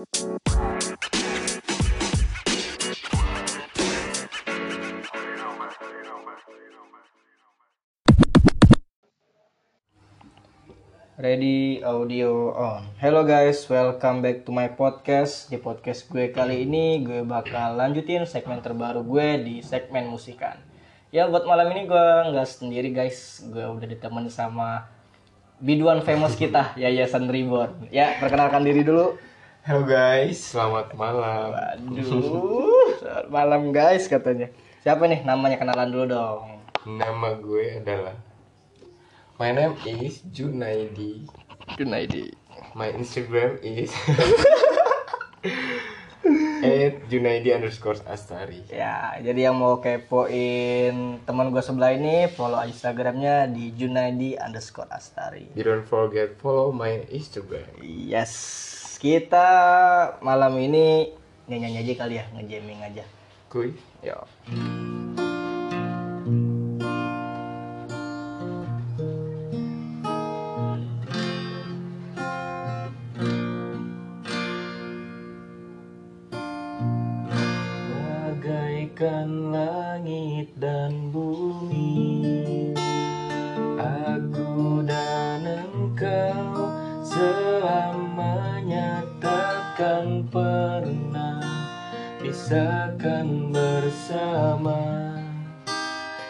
Ready audio on. Hello guys, welcome back to my podcast. Di podcast gue kali ini gue bakal lanjutin segmen terbaru gue di segmen musikan. Ya buat malam ini gue nggak sendiri guys, gue udah ditemani sama biduan famous kita, Yayasan Reborn. Ya perkenalkan diri dulu. Halo guys, selamat malam. Waduh, selamat malam guys katanya. Siapa nih namanya kenalan dulu dong. Nama gue adalah My name is Junaidi. Junaidi. My Instagram is at Junaidi underscore Astari. Ya, jadi yang mau kepoin teman gue sebelah ini, follow Instagramnya di Junaidi underscore Astari. You don't forget follow my Instagram. Yes, kita malam ini nyanyi aja kali ya, ngejamming aja. Kuy. Yo. Bagaikan langit dan bumi Pisahkan bersama.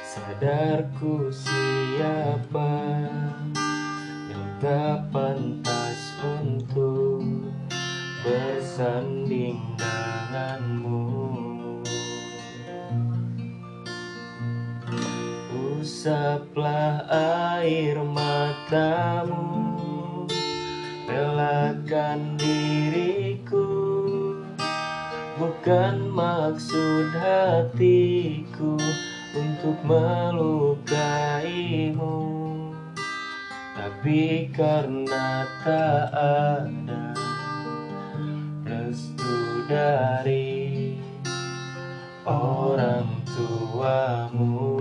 Sadarku siapa Yang tak pantas untuk bersanding denganmu? Usaplah air matamu Relakan diriku Bukan maksud hatiku Untuk melukaimu. Tapi karena tak ada Restu dari orang tuamu.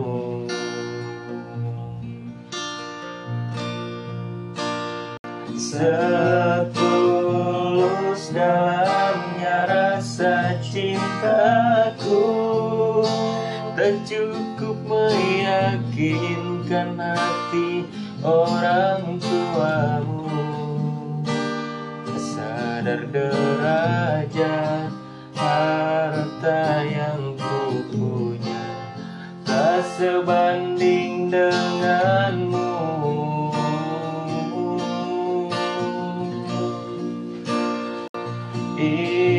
Setulus rasa cintaku Tak cukup meyakinkan hati orang tuamu. Sadar derajat harta yang ku punya Tak sebanding denganmu. Ikhlaskan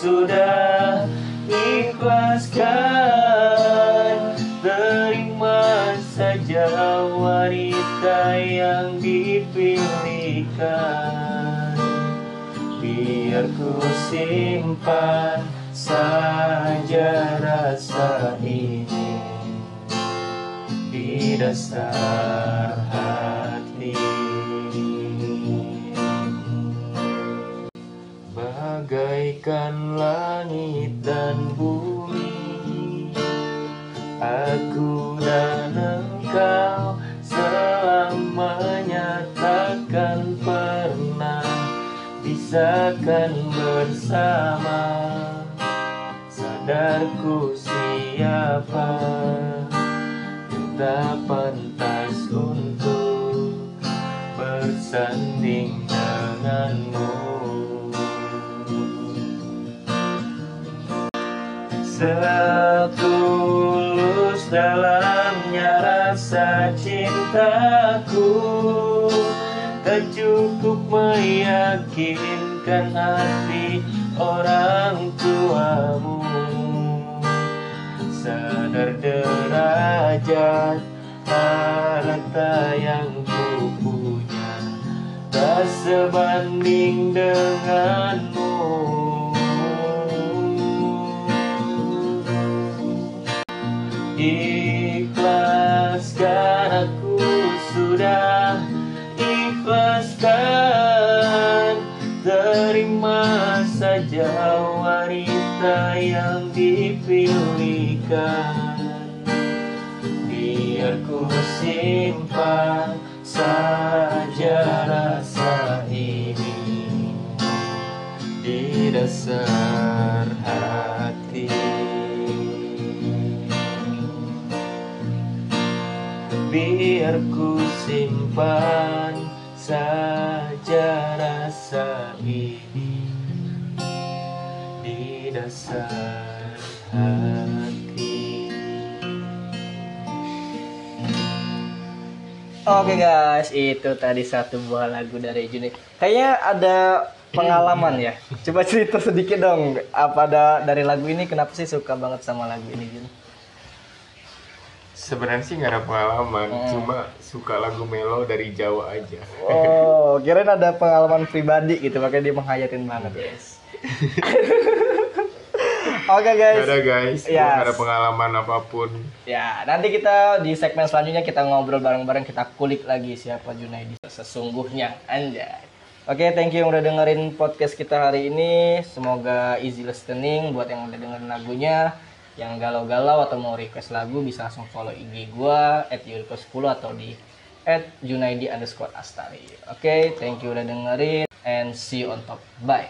sudah Ikhlaskan. Terima saja wanita yang dipilihkan. Biar ku simpan saja rasa ini Di dasar hati Bagaikan langit dan bumi. Aku dan engkau selamanya takkan pernah Pisahkan bersama. Sadarku siapa? Tak pantas untuk bersanding denganmu Setulus dalamnya rasa cintaku. Tak cukup meyakinkan hati orang tuamu. Sadar derajat harta yang ku punya Tak sebanding denganmu Ikhlaskan aku sudah Ikhlaskan. Terima saja wanita yang dipilihkan. Biar ku simpan saja rasa ini. Dasar Biar ku simpan saja rasa ini Di dasar hati Oke guys, itu tadi satu buah lagu dari Juni. Kayaknya ada pengalaman ya. Coba cerita sedikit dong. Apa ada dari lagu ini? Kenapa sih suka banget sama lagu ini Jun? Sebenarnya sih nggak ada pengalaman Hmm. cuma suka lagu melo dari Jawa aja Oh, kirain ada pengalaman pribadi gitu, makanya dia menghayatin banget guys. Oke Nggak guys, ada guys gua Yes. nggak ada pengalaman apa pun ya nanti kita di segmen selanjutnya kita ngobrol bareng-bareng, kita kulik lagi siapa Junaidi sesungguhnya anda. Oke, thank you yang udah dengerin podcast kita hari ini. Semoga easy listening buat yang udah dengerin lagunya. Yang galau-galau atau mau request lagu bisa langsung follow IG gua at Yuriko10 atau di at Junaidi underscore Astari. Oke, thank you udah dengerin and see you on top. Bye.